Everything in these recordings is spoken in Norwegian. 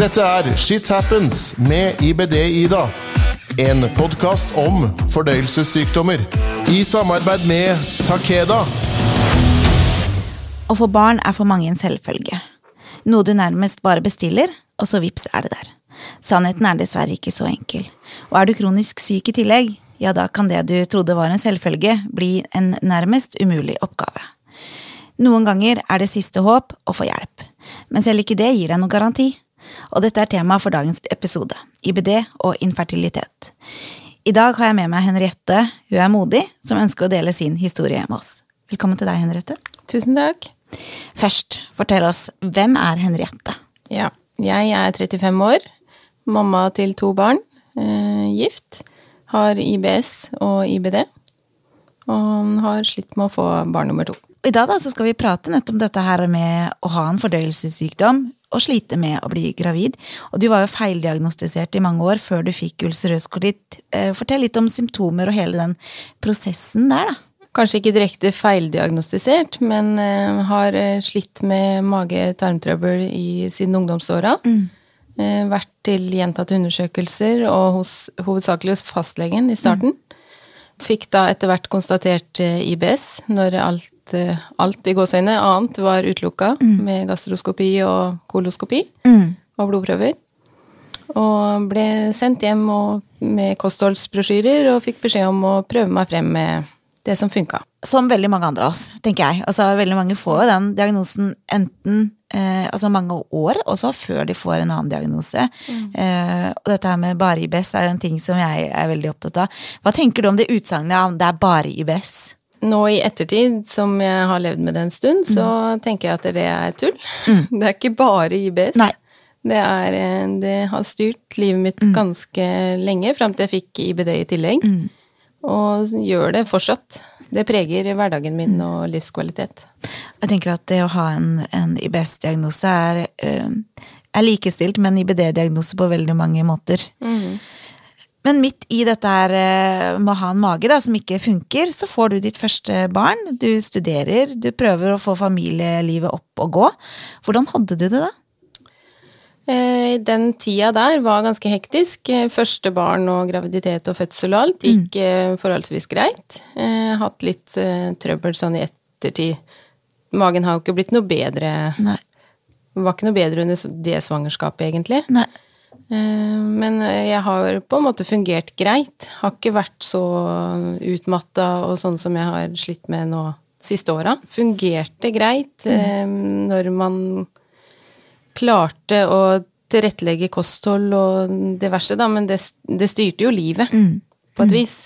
Dette er Shit Happens med IBD-Ida. En podkast om fordøyelsessykdommer. I samarbeid med Takeda. Å få barn er for mange en selvfølge. Noe du nærmest bare bestiller, og så vips er det der. Sannheten er dessverre ikke så enkel. Og er du kronisk syk i tillegg, ja da kan det du trodde var en selvfølge, bli en nærmest umulig oppgave. Noen ganger er det siste håp å få hjelp, men selv ikke det gir deg noen garanti. Og dette er tema for dagens episode, IBD og infertilitet. I dag har jeg med meg Henriette, hun er modig, som ønsker å dele sin historie med oss. Velkommen til deg, Henriette. Tusen takk. Først, fortell oss, hvem er Henriette? Ja, jeg er 35 år, mamma til to barn, eh, gift, har IBS og IBD, og har slitt med å få barn nummer to. I dag da, så skal vi prate nettopp om dette her med å ha en fordøyelsessykdom og slite med å bli gravid. Og du var jo feildiagnostisert i mange år før du fikk ulcerøs kolitt. Eh, fortell litt om symptomer og hele den prosessen der, da. Kanskje ikke direkte feildiagnostisert, men uh, har uh, slitt med mage-tarmtrøbbel siden ungdomsåra. Mm. Vært til gjentatte undersøkelser, og hos, hovedsakelig hos fastlegen i starten. Mm. Fikk da etter hvert konstatert IBS, når alt, alt i gåseøyne annet var utelukka, mm. med gastroskopi og koloskopi mm. og blodprøver. Og ble sendt hjem med kostholdsbrosjyrer og fikk beskjed om å prøve meg frem med det som funka. Som veldig mange andre av oss, tenker jeg. Altså, veldig mange får jo den diagnosen enten eh, altså mange år også før de får en annen diagnose. Mm. Eh, og dette her med bare IBS er jo en ting som jeg er veldig opptatt av. Hva tenker du om det utsagnet om det er bare IBS? Nå i ettertid, som jeg har levd med det en stund, så mm. tenker jeg at det er tull. Mm. Det er ikke bare IBS. Det, er, eh, det har styrt livet mitt mm. ganske lenge, fram til jeg fikk IBD i tillegg. Mm. Og gjør det fortsatt. Det preger hverdagen min og livskvalitet. Jeg tenker at det å ha en, en IBS-diagnose er, uh, er, likestilt med en IBD-diagnose på veldig mange måter. Mm. Men midt i dette her uh, med å ha en mage da, som ikke funker, så får du ditt første barn. Du studerer, du prøver å få familielivet opp og gå. Hvordan hadde du det da? Eh, den tida der var ganske hektisk. Eh, første barn og graviditet og fødsel og alt gikk mm. forholdsvis greit. Hatt litt trøbbel sånn i ettertid. Magen har jo ikke blitt noe bedre. Nei. Var ikke noe bedre under det svangerskapet, egentlig. Nei. Men jeg har på en måte fungert greit. Har ikke vært så utmatta og sånn som jeg har slitt med nå siste åra. Fungerte greit mm. når man klarte å tilrettelegge kosthold og diverse, da, men det, det styrte jo livet mm. på et mm. vis.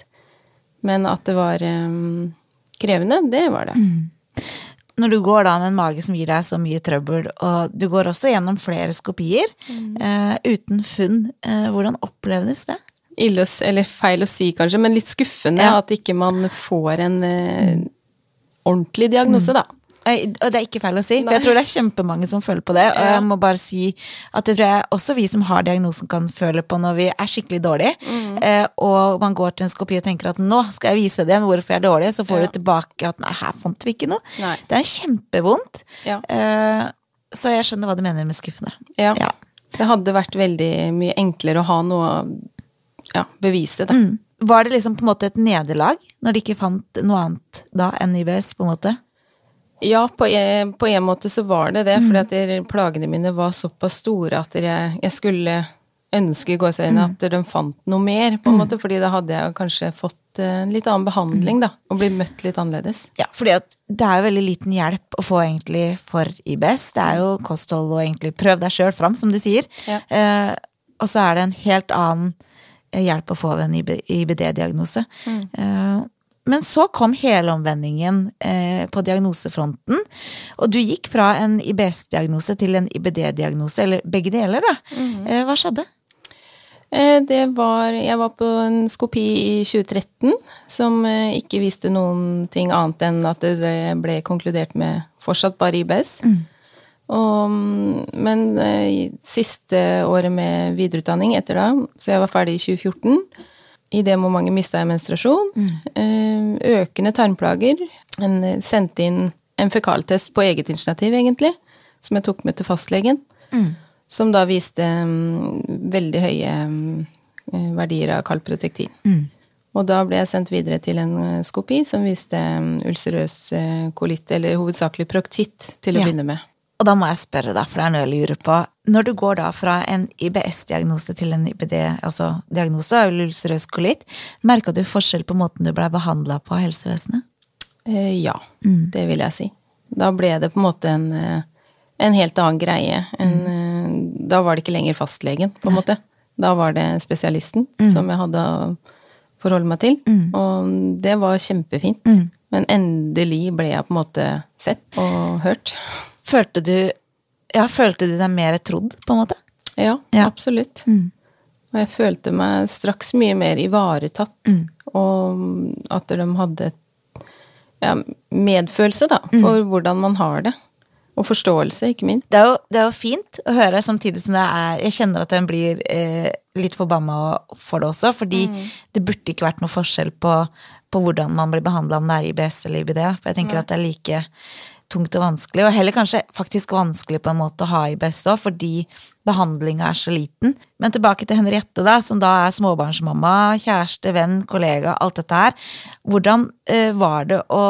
Men at det var um, krevende, det var det. Mm. Når du går da med en mage som gir deg så mye trøbbel, og du går også gjennom flere skopier mm. uh, uten funn, uh, hvordan opplevdes det? Ille, eller feil å si, kanskje, men litt skuffende ja. at ikke man får en uh, ordentlig diagnose, da. Og det er ikke feil å si, for jeg tror det er kjempemange som føler på det. Og jeg må bare si at det tror jeg også vi som har diagnosen kan føle på når vi er skikkelig dårlige. Mm. Eh, og man går til en skopi og tenker at nå skal jeg vise dem hvorfor jeg er dårlig, så får ja. du tilbake at nei, her fant vi ikke noe. Nei. Det er kjempevondt. Ja. Eh, så jeg skjønner hva du mener med skuffende. Ja. ja. Det hadde vært veldig mye enklere å ha noe ja, bevise, da. Mm. Var det liksom på en måte et nederlag når de ikke fant noe annet da enn IBS, på en måte? Ja, på en, på en, måte så var det det, mm. fordi at plagene mine var såpass store at jeg, jeg skulle ønske i gåseøynene mm. at de fant noe mer, på en mm. måte, fordi da hadde jeg kanskje fått en litt annen behandling, da, og blitt møtt litt annerledes. Ja, fordi at det er jo veldig liten hjelp å få egentlig for IBS. Det er jo kosthold og egentlig prøv deg sjøl fram, som du sier. Ja. Eh, og så er det en helt annen hjelp å få ved en IBD-diagnose. Mm. Eh, men så kom helomvendingen eh, på diagnosefronten. Og du gikk fra en IBS-diagnose til en IBD-diagnose, eller begge deler, da. Mm. Eh, hva skjedde? Eh, det var Jeg var på en skopi i 2013 som eh, ikke viste noen ting annet enn at det ble konkludert med fortsatt bare IBS. Mm. Og, men eh, siste året med videreutdanning etter da, så jeg var ferdig i 2014 i det momentet mista jeg menstruasjon. Mm. Økende tarmplager. En eh, sendte inn en fekaltest på eget initiativ, egentlig, som jeg tok med til fastlegen. Mm. som da viste mm, veldig høye mm, eh, verdier av kalprotektin. Og da ble jeg sendt videre til en eh, skopi som viste mm, ulcerøs kolitt, eller hovedsakelig proktitt, til å Ja. begynne med. Og da må jeg spørre, da, for det er noe jeg lurer på. Når du går da fra en IBS-diagnose til en IBD, altså diagnose av ulcerøs kolitt, merka du forskjell på måten du blei behandla på av helsevesenet? Ja, ja, det vil jeg si. Da ble det på en måte en, eh, en helt annen greie. En, mm. Da var det ikke lenger fastlegen, på en måte. Da var det spesialisten som jeg hadde å forholde meg til. Og det var kjempefint. Men endelig ble jeg på en måte sett og hørt. Følte du ja, følte du deg mer trodd, på en måte? Ja, Ja. absolutt. Og jeg følte meg straks mye mer ivaretatt, og at de hadde ja, medfølelse, da, for hvordan man har det. Og forståelse, ikke minst. Det er, jo, det er jo fint å høre, samtidig som det er Jeg kjenner at en blir eh, litt forbanna for det også, fordi det burde ikke vært noe forskjell på, på hvordan man blir behandla, om det er IBS eller IBD. For jeg tenker at det er like tungt og vanskelig, og heller kanskje faktisk vanskelig på en måte å ha IBS òg, fordi behandlinga er så liten. Men tilbake til Henriette, da, som da er småbarnsmamma, kjæreste, venn, kollega, alt dette her. Hvordan eh, var det å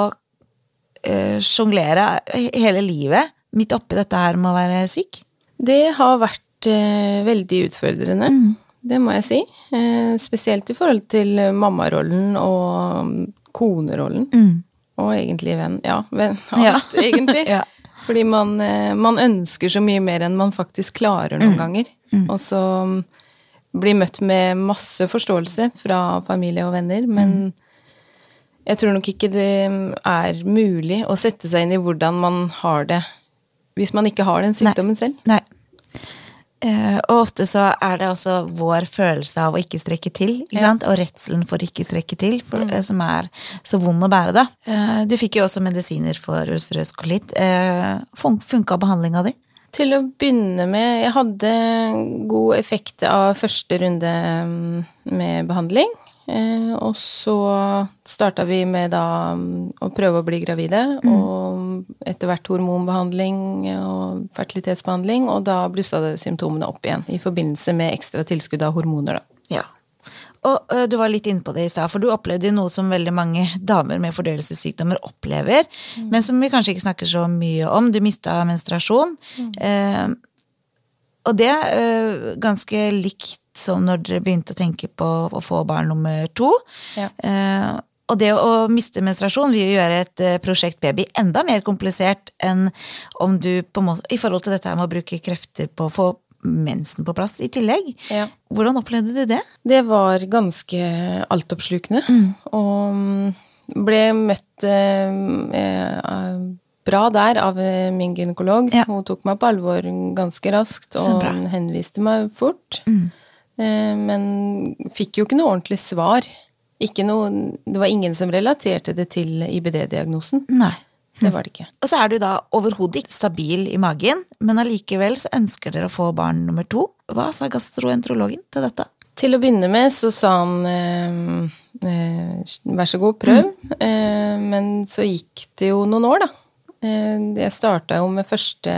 eh, sjonglere hele livet midt oppi dette her med å være syk? Det har vært eh, veldig utfordrende, det må jeg si. Eh, spesielt i forhold til mammarollen og mm, konerollen. Og egentlig venn. Ja, venn. Ja. Alt, egentlig. Ja. Fordi man, eh, man ønsker så mye mer enn man faktisk klarer noen ganger. Og så mm, blir møtt med masse forståelse fra familie og venner, men jeg tror nok ikke det er mulig å sette seg inn i hvordan man har det hvis man ikke har den sykdommen selv. Nei. Eh, og ofte så er det også vår følelse av å ikke strekke til, ikke Ja. og redselen for å ikke strekke til, for, mm. som er så vond å bære, da. Eh, du fikk jo også medisiner for ulcerøs kolitt. Eh, fun funka behandlinga di? Til å begynne med, jeg hadde god effekt av første runde mm, med behandling. Eh, og så starta vi med da mm, å prøve å bli gravide, og etter hvert hormonbehandling og fertilitetsbehandling, og da blussa symptomene opp igjen i forbindelse med ekstra tilskudd av hormoner, da. Ja. Og du var litt inne på det i stad, for du opplevde noe som veldig mange damer med fordøyelsessykdommer opplever, men som vi kanskje ikke snakker så mye om. Du mista menstruasjon. Eh, og det eh, ganske likt som når dere begynte å tenke på å få barn nummer to. Ja. Eh, og det å miste menstruasjon vil jo gjøre et eh, prosjekt baby enda mer komplisert enn om du på en måte, i forhold til dette med å bruke krefter på å få mensen på plass i tillegg. Ja. Hvordan opplevde du det? Det var ganske altoppslukende, og mm, ble møtt eh, eh, bra der av eh, min gynekolog. Ja. Hun tok meg på alvor ganske raskt og. Mm. henviste meg fort. Eh, men fikk jo ikke noe ordentlig svar. Ikke noe, det var ingen som relaterte det til IBD-diagnosen. Nei. Det var det ikke. Og så er du da overhodet ikke stabil i magen, men allikevel så ønsker dere å få barn nummer to. Hva sa gastroenterologen til dette? Til å begynne med så sa han eh, eh, vær så god, prøv. Eh, men så gikk det jo noen år, da. Eh, jeg starta jo med første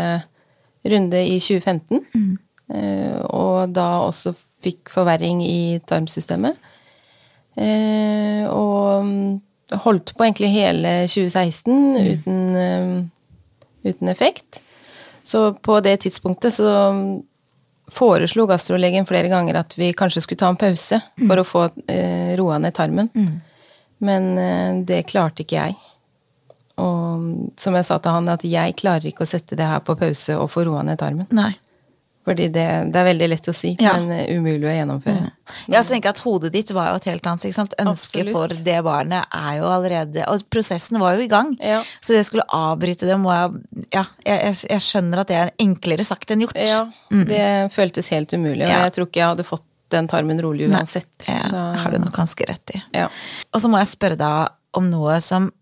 runde i 2015. Eh, og da også fikk forverring i tarmsystemet. Eh, og mm, holdt på egentlig hele 2016 uten, eh, uten effekt. Så på det tidspunktet så foreslo gastrolegen flere ganger at vi kanskje skulle ta en pause for å få eh, roa ned tarmen. Men eh, det klarte ikke jeg. Og som jeg sa til han, at jeg klarer ikke å sette det her på pause og få roa ned tarmen. Nei. Fordi det, det er veldig lett å si, Ja. men eh, umulig å gjennomføre. Jeg også tenker at Hodet ditt var jo et helt annet. ikke sant? Ønsket for det barnet er jo allerede Og prosessen var jo i gang. Ja. Så det skulle avbryte det må jeg Ja, jeg, jeg, jeg skjønner at det er enklere sagt enn gjort. Ja, det føltes helt umulig, og Ja. jeg tror ikke jeg hadde fått den tarmen rolig Nei, uansett. det Da- har du nok ganske rett i. Ja. Og så må jeg spørre deg om noe som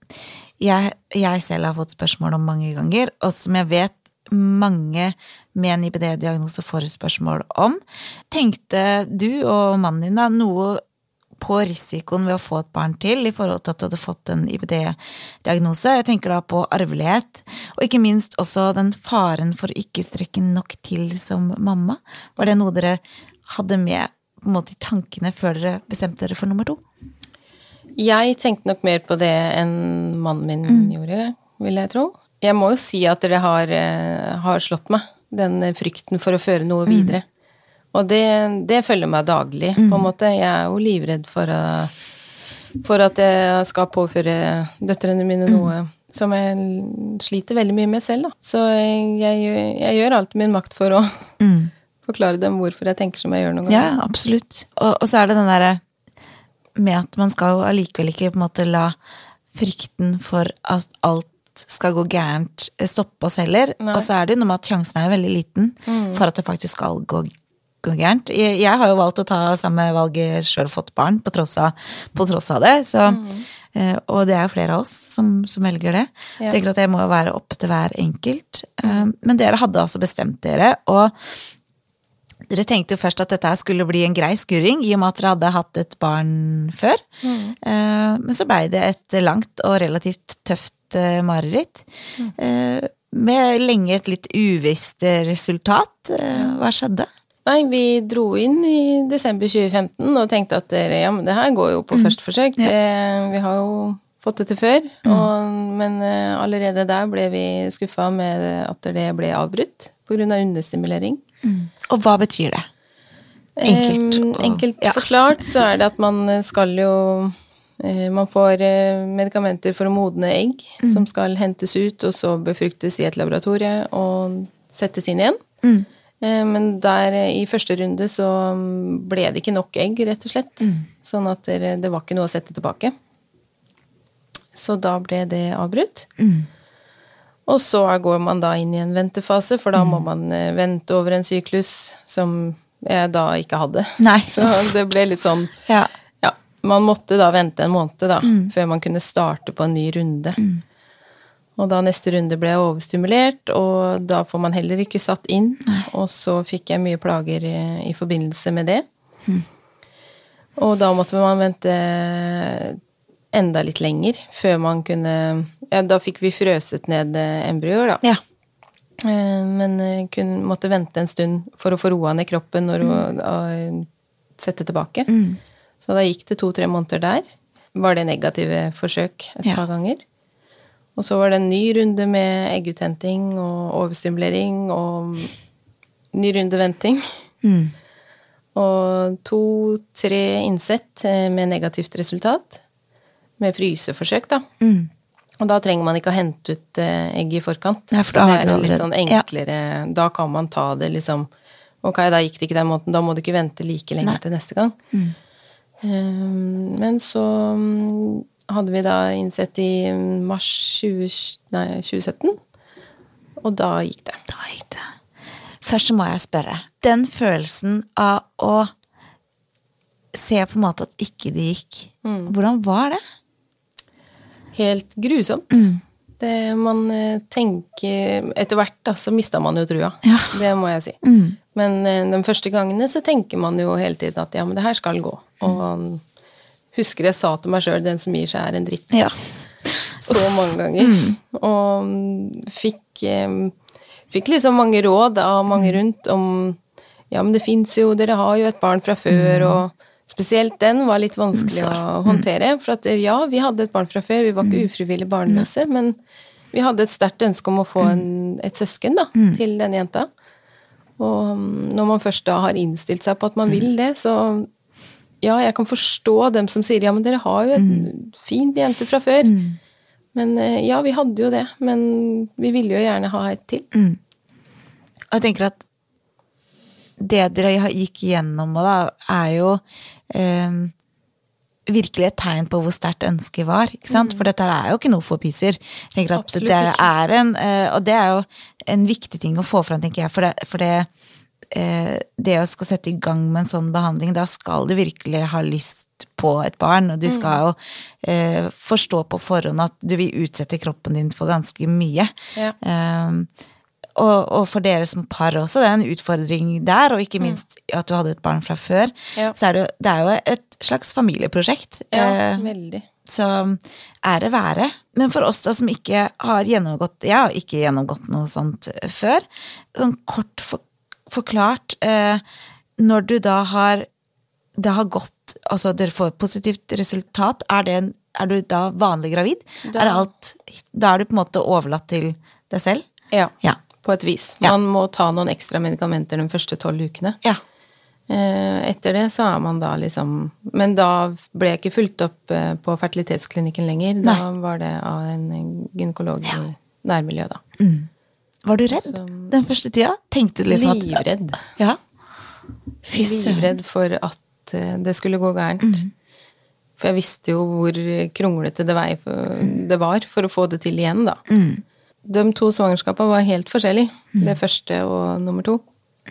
jeg, jeg selv har fått spørsmål om mange ganger, og som jeg vet mange med en IBD-diagnose får spørsmål om. Tenkte du og mannen din da noe på risikoen ved å få et barn til i forhold til at du hadde fått en IBD-diagnose. Jeg tenker da på arvelighet, og ikke minst også den faren for å ikke strekke nok til som mamma. Var det noe dere hadde med måte, i tankene før dere bestemte dere for nummer to? Jeg tenkte nok mer på det enn mannen min Mm. gjorde, vil jeg tro. Jeg må jo si at dere har, eh, har slått meg, den frykten for å føre noe Mm. videre. Og det, det følger meg daglig, på en måte. Jeg er jo livredd for, å, for at jeg skal påføre døtrene mine noe som jeg sliter veldig mye med selv, da. Så jeg, jeg, gjør alt i min makt for å forklare dem hvorfor jeg tenker som jeg gjør noen ganger. Ja, absolutt. Og, og så er det den derre med at man skal jo allikevel ikke på en måte la frykten for at alt skal gå gærent, eh, stoppe oss heller. Nei. Og så er det jo noe med at sjansen er jo veldig liten for at det faktisk skal gå, gå gærent. Jeg, jeg har jo valgt å ta samme valget sjøl fått barn, på tross av, på tross av det. Så, eh, og det er jo flere av oss som, som velger det. Ja. Jeg tenker at det må være opp til hver enkelt. Eh, Men dere hadde altså bestemt dere, og dere tenkte jo først at dette skulle bli en grei skurring, i og med at dere hadde hatt et barn før. Mm. Men så blei det et langt og relativt tøft eh, mareritt. Eh, Med lenge et litt uvisst resultat. Eh, Hva skjedde? Nei, vi dro inn i desember 2015 og tenkte at ja, men det her går jo på første forsøk. Det, vi har jo fått det til før. Og, men allerede der ble vi skuffa med at det ble avbrutt pga. Av understimulering. Og hva betyr det? Enkelt. Og- enkelt ja. forklart så er det at man skal jo Man får eh, medikamenter for å modne egg Mm. som skal hentes ut, og så befruktes i et laboratorie og settes inn igjen. Mm. Eh, Men der eh, i første runde så mm, ble det ikke nok egg, rett og slett. Mm. Sånn at det, var ikke noe å sette tilbake. Så da ble det avbrutt. Mm. Og så går man da inn i en ventefase, for da må Mm. man eh, vente over en syklus som jeg da ikke hadde. Nei. Så det ble litt sånn Ja. Man måtte da vente en måned da, Mm. før man kunne starte på en ny runde. Og da neste runde ble jeg overstimulert, og da får man heller ikke satt inn. Og så fikk jeg mye plager i, i forbindelse med det. Mm. Og da måtte man vente enda litt lenger før man kunne Ja, da fikk vi frøset ned eh, embryoer, da. ja. Eh, Men eh, kun, måtte vente en stund for å få roa ned kroppen og, og sette tilbake. Så da gikk det to-tre måneder der. Var det negative forsøk et Ja. par ganger. Og så var det en ny runde med egguthenting og overstimulering og ny runde venting. Mm. Og to-tre innsett eh, med negativt resultat. Med fryseforsøk, da. Mm. Og da trenger man ikke å hente ut eh, egg i forkant. Ja, for så det er en litt sånn sånn ja. enklere Da kan man ta det liksom Ok, da gikk det ikke den måten, da må du ikke vente like lenge Nei. til neste gang. Um, men så um, hadde vi da innsett i mars 20, nei, 2017, og da gikk det. Da gikk det. Først så må jeg spørre. Den følelsen av å se på en måte at ikke det gikk, hvordan var det? Helt grusomt. Mm. Det man eh, tenker Etter hvert da, så mista man jo trua. Ja. Det må jeg si. Mm. Men eh, de første gangene så tenker man jo hele tiden at ja, men det her skal gå. Og husker jeg sa til meg sjøl 'den som gir seg, er en dritt'. Ja. Så mange ganger. Og mm, fikk, eh, fikk liksom mange råd av mange rundt om ja, men det fins jo, dere har jo et barn fra før, og spesielt den var litt vanskelig å håndtere. For at eh, ja, vi hadde et barn fra før, vi var ikke ufrivillig barnløse, men vi hadde et sterkt ønske om å få en, et søsken da, til denne jenta. Og mm, når man først da har innstilt seg på at man vil det, så ja, jeg kan forstå dem som sier ja, men dere har jo en fint jente fra før. Men eh, ja, vi hadde jo det, men vi ville jo gjerne ha et til. Og jeg tenker at det dere gikk igjennom da, er jo eh, virkelig et tegn på hvor sterkt ønsket var. ikke sant? For dette er jo ikke noe for pyser. Jeg at det er en, eh, Og det er jo en viktig ting å få fram, tenker jeg. For det, for det, eh, det å skal sette i gang med en sånn behandling, da skal du virkelig ha lyst på et barn, og du skal jo eh, forstå på forhånd at du vil utsette kroppen din for ganske mye. Ja. Eh, og, og for dere som par også, det er en utfordring der, og ikke minst at du hadde et barn fra før, Ja. så er det, jo- det er jo et slags familieprosjekt. Ja, Eh, veldig. så ære være. Men for oss da som ikke har gjennomgått Jeg har ikke gjennomgått noe sånt eh, før. Sånn kort for, forklart eh, Når du da har det har gått Altså dere får positivt resultat, er, det en, er du da vanlig gravid? Da- Er alt Da er du på en måte overlatt til deg selv? Ja, Ja. På et vis. Ja. Man må ta noen ekstra medikamenter de første tolv ukene. Ja. Eh, Etter det så er man da liksom Men da ble jeg ikke fulgt opp eh, på fertilitetsklinikken lenger. Da var det av en gynekolog i nærmiljøet, da. Var du redd Så- den første tida? Tenkte du liksom at Livredd. Ja. Livredd for at eh, det skulle gå gærent. Mm. For jeg visste jo hvor kronglete det, det var for å få det til igjen, da. Mm. De to svangerskapene var helt forskjellige. Det første og nummer to.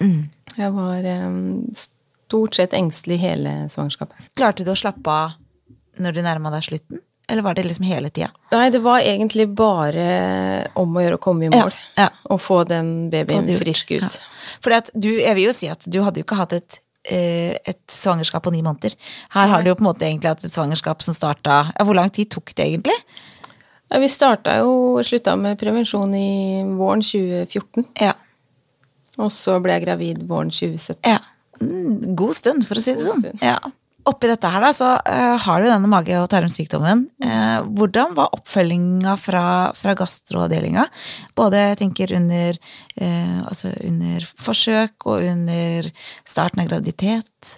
Mm. Jeg var stort sett engstelig hele svangerskapet. Klarte du å slappe av når du nærma deg slutten? Eller var det liksom hele tida? Nei, det var egentlig bare om å gjøre å komme i mål. ja. Og få den babyen frisk ut. Ja. For jeg vil jo si at du hadde jo ikke hatt et, eh, et svangerskap på ni måneder. Her har du jo på en måte egentlig hatt et svangerskap som starta ja, Hvor lang tid tok det egentlig? Ja, vi starta jo slutta med prevensjon i våren 2014. Ja. Og så ble jeg gravid våren 2017. ja. Mm, God stund, for å si det sånn. Ja. Oppi dette her, da, så uh, har du denne mage- og tarmsykdommen. Uh, hvordan var oppfølginga fra, fra gastroavdelinga? Både jeg tenker under, uh, altså under forsøk og under starten av graviditet.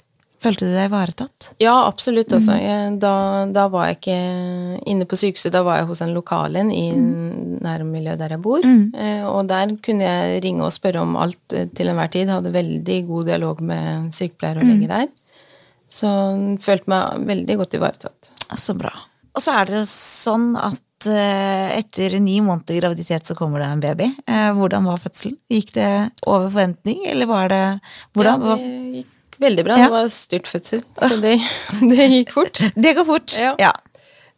Følte du deg ivaretatt? Ja, absolutt. Også. Mm. Da, da var jeg ikke inne på sykehuset, da var jeg hos en lokal en i Mm. nærmiljøet der jeg bor. Mm. og der kunne jeg ringe og spørre om alt eh, til enhver tid. Hadde veldig god dialog med sykepleier og Mm. lege der. Så følte meg veldig godt ivaretatt. Så bra. Og så er det sånn at eh, etter ni måneder graviditet så kommer det en baby. Hvordan var fødselen? Gikk det over forventning, eller var det Hvordan? Ja, det gikk veldig bra. Ja. Det var styrt fødsel, så det, det gikk fort. det går fort. Ja. ja.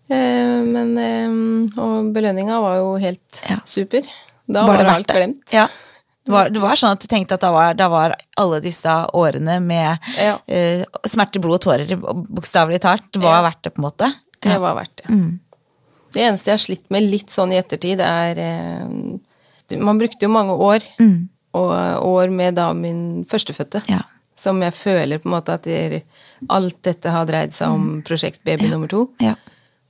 Eh, men eh, Og belønninga var jo helt Ja. super. Da Var var, det alt det? glemt. Ja. Det var, det var sånn at du tenkte at da var, da var alle disse årene med eh, smerte, blod og tårer, bokstavelig talt, var verdt det, på en måte? Det var verdt det. Mm. Det eneste jeg har slitt med litt sånn i ettertid, er eh, Man brukte jo mange år, Mm. og år med da min førstefødte. Ja. Som jeg føler på en måte at det, alt dette har dreid seg om prosjekt baby nummer to. Mm. Ja.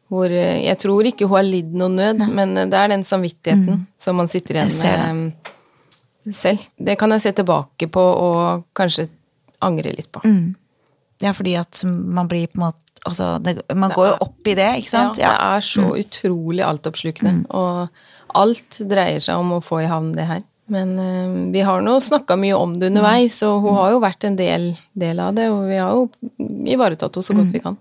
Hvor eh, jeg tror ikke hun har lidd noen nød, men det er den samvittigheten som man sitter igjen Mm. Med det. selv. Det kan jeg se tilbake på og kanskje angre litt på. Mm. ja, fordi at man blir på en måte Altså, det, man går jo opp i det, ikke sant? Ja, det er så Mm. utrolig altoppslukende. Og alt dreier seg om å få i havn det her. Men eh, vi har nå snakka mye om det underveis, og hun har jo vært en del, del av det. Og vi har jo ivaretatt henne så Mm. godt vi kan.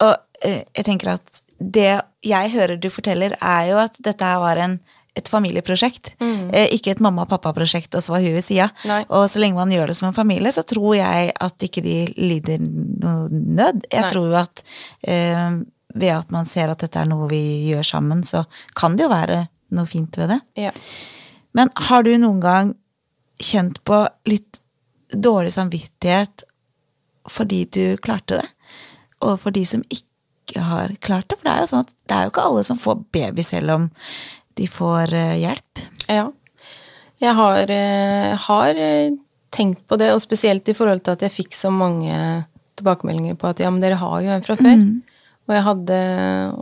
Og eh, jeg tenker at det jeg hører du forteller, er jo at dette her var en, et familieprosjekt. Eh, ikke et mamma og pappa-prosjekt, og så var hun ved sida. Og så lenge man gjør det som en familie, så tror jeg at ikke de lider noe nød. Jeg Nei. tror jo at eh, ved at man ser at dette er noe vi gjør sammen, så kan det jo være noe fint ved det. Ja. Men har du noen gang kjent på litt dårlig samvittighet fordi du klarte det? Og for de som ikke har klart det? For det er jo sånn at det er jo ikke alle som får baby selv om de får eh, hjelp. ja. Jeg har, eh, har eh, tenkt på det, og spesielt i forhold til at jeg fikk så mange tilbakemeldinger på at ja, men dere har jo en fra før. Og jeg hadde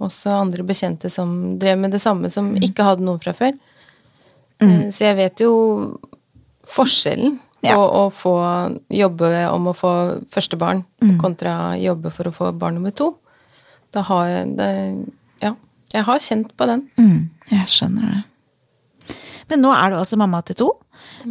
også andre bekjente som drev med det samme, som ikke hadde noen fra før. Eh, Så jeg vet jo forskjellen Ja. på å få jobbe om å få første barn kontra jobbe for å få barn nummer to. Da har jeg det, Ja, jeg har kjent på den. Mm, jeg skjønner det. Men nå er du altså mamma til to.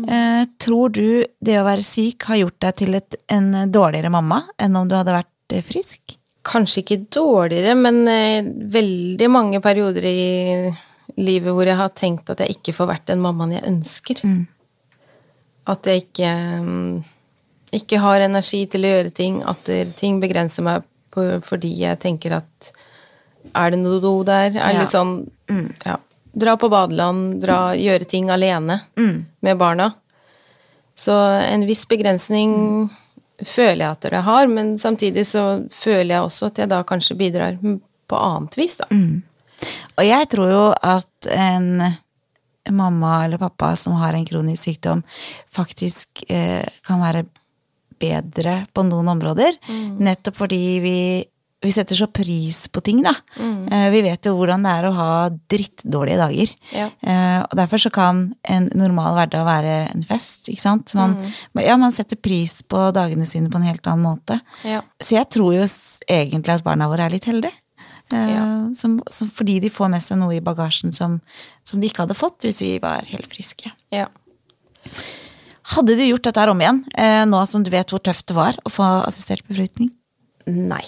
Eh, tror du det å være syk har gjort deg til et, en dårligere mamma enn om du hadde vært eh, frisk? Kanskje ikke dårligere, men eh, veldig mange perioder i livet hvor jeg har tenkt at jeg ikke får vært den mammaen jeg ønsker. At jeg ikke, mm, ikke har energi til å gjøre ting, at ting begrenser meg på, fordi jeg tenker at er det noe do der? Er det Ja. litt sånn Ja. dra på badeland, dra, gjøre ting alene med barna. Så en viss begrensning føler jeg at det har, men samtidig så føler jeg også at jeg da kanskje bidrar på annet vis, da. Og jeg tror jo at en mamma eller pappa som har en kronisk sykdom, faktisk eh, kan være bedre på noen områder. Nettopp fordi vi, vi setter så pris på ting, da. Eh, vi vet jo hvordan det er å ha drittdårlige dager. Ja. Eh, og derfor så kan en normal hverdag være en fest, ikke sant. Man, Ja, man setter pris på dagene sine på en helt annen måte. Ja. Så jeg tror jo egentlig at barna våre er litt heldige. Eh, Ja. som, som, fordi de får med seg noe i bagasjen som, som de ikke hadde fått hvis vi var helt friske. ja. Hadde du gjort dette her om igjen, eh, nå som du vet hvor tøft det var å få assistert befruktning? Nei.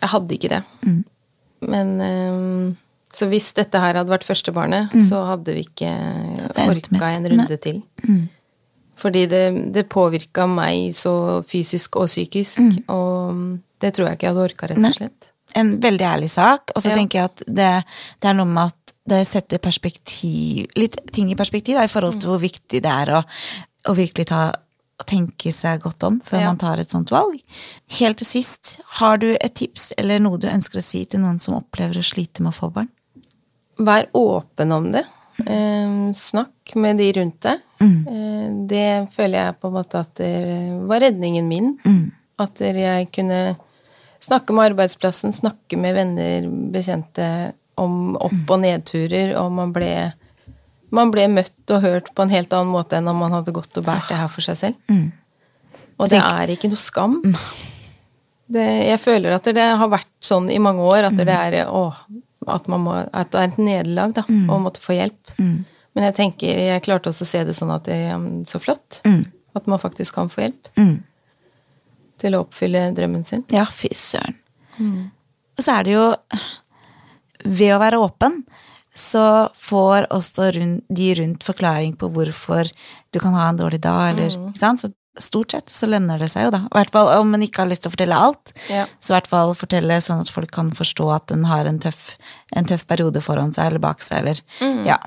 Jeg hadde ikke det. Men ehm, Så hvis dette her hadde vært førstebarnet, så hadde vi ikke orka en runde til. Fordi det, det påvirka meg så fysisk og psykisk, og det tror jeg ikke jeg hadde orka, rett og slett. En veldig ærlig sak. Og så Ja. tenker jeg at det, det er noe med at det setter perspektiv, litt ting i perspektiv da, i forhold til hvor viktig det er å, å virkelig ta å tenke seg godt om før Ja. man tar et sånt valg. Helt til sist, har du et tips eller noe du ønsker å si til noen som opplever å slite med å få barn? Vær åpen om det. Eh, snakk med de rundt deg. Eh, det føler jeg på en måte at det var redningen min. At jeg kunne snakke med arbeidsplassen, snakke med venner, bekjente om opp- og nedturer, og man ble, man ble møtt og hørt på en helt annen måte enn om man hadde gått og båret det her for seg selv. Og det er ikke noe skam. Det, jeg føler at det har vært sånn i mange år, at det er å, at, man må, at det er et nederlag da, å måtte få hjelp. Men jeg tenker, jeg klarte også å se det sånn at det er så flott. At man faktisk kan få hjelp til å oppfylle drømmen sin. Ja, fy søren. Og så er det jo Ved å være åpen, så får også rundt, de rundt forklaring på hvorfor du kan ha en dårlig dag, eller ikke sant? Så stort sett så lønner det seg jo, da. I hvert fall om man ikke har lyst til å fortelle alt. Ja. Så i hvert fall fortelle sånn at folk kan forstå at en har en tøff, en tøff periode foran seg, eller bak seg, eller Ja.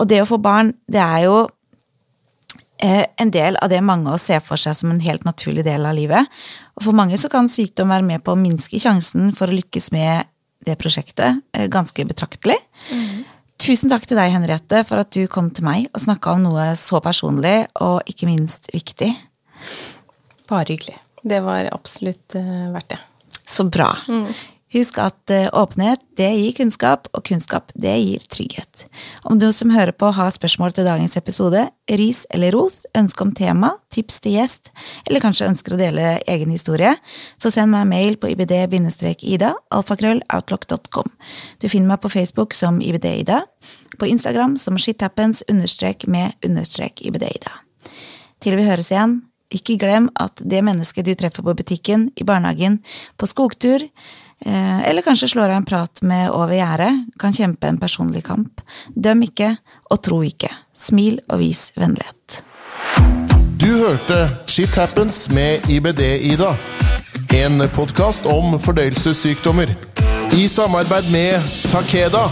Og det å få barn, det er jo en del av det mange av oss ser for seg som en helt naturlig del av livet. Og for mange så kan sykdom være med på å minske sjansen for å lykkes med det prosjektet eh, ganske betraktelig. Tusen takk til deg, Henriette, for at du kom til meg og snakka om noe så personlig og ikke minst viktig. Bare hyggelig. Det var absolutt eh, verdt det. Så bra. Husk at eh, åpenhet, det gir kunnskap, og kunnskap, det gir trygghet. Om du som hører på har spørsmål til dagens episode, ris eller ros, ønske om tema, tips til gjest, eller kanskje ønsker å dele egen historie, så send meg en mail på ibd-ida, alfakrøll, outlook.com. Du finner meg på Facebook som ibd-ida, på Instagram som shithappens understrek med understrek ibd-ida. Til vi høres igjen, ikke glem at det mennesket du treffer på butikken, i barnehagen, på skogtur, eller kanskje slår av en prat med over gjerdet, kan kjempe en personlig kamp. Døm ikke, og tro ikke. Smil og vis vennlighet. Du hørte Shit Happens med IBD-Ida. En podkast om fordøyelsessykdommer. I samarbeid med Takeda.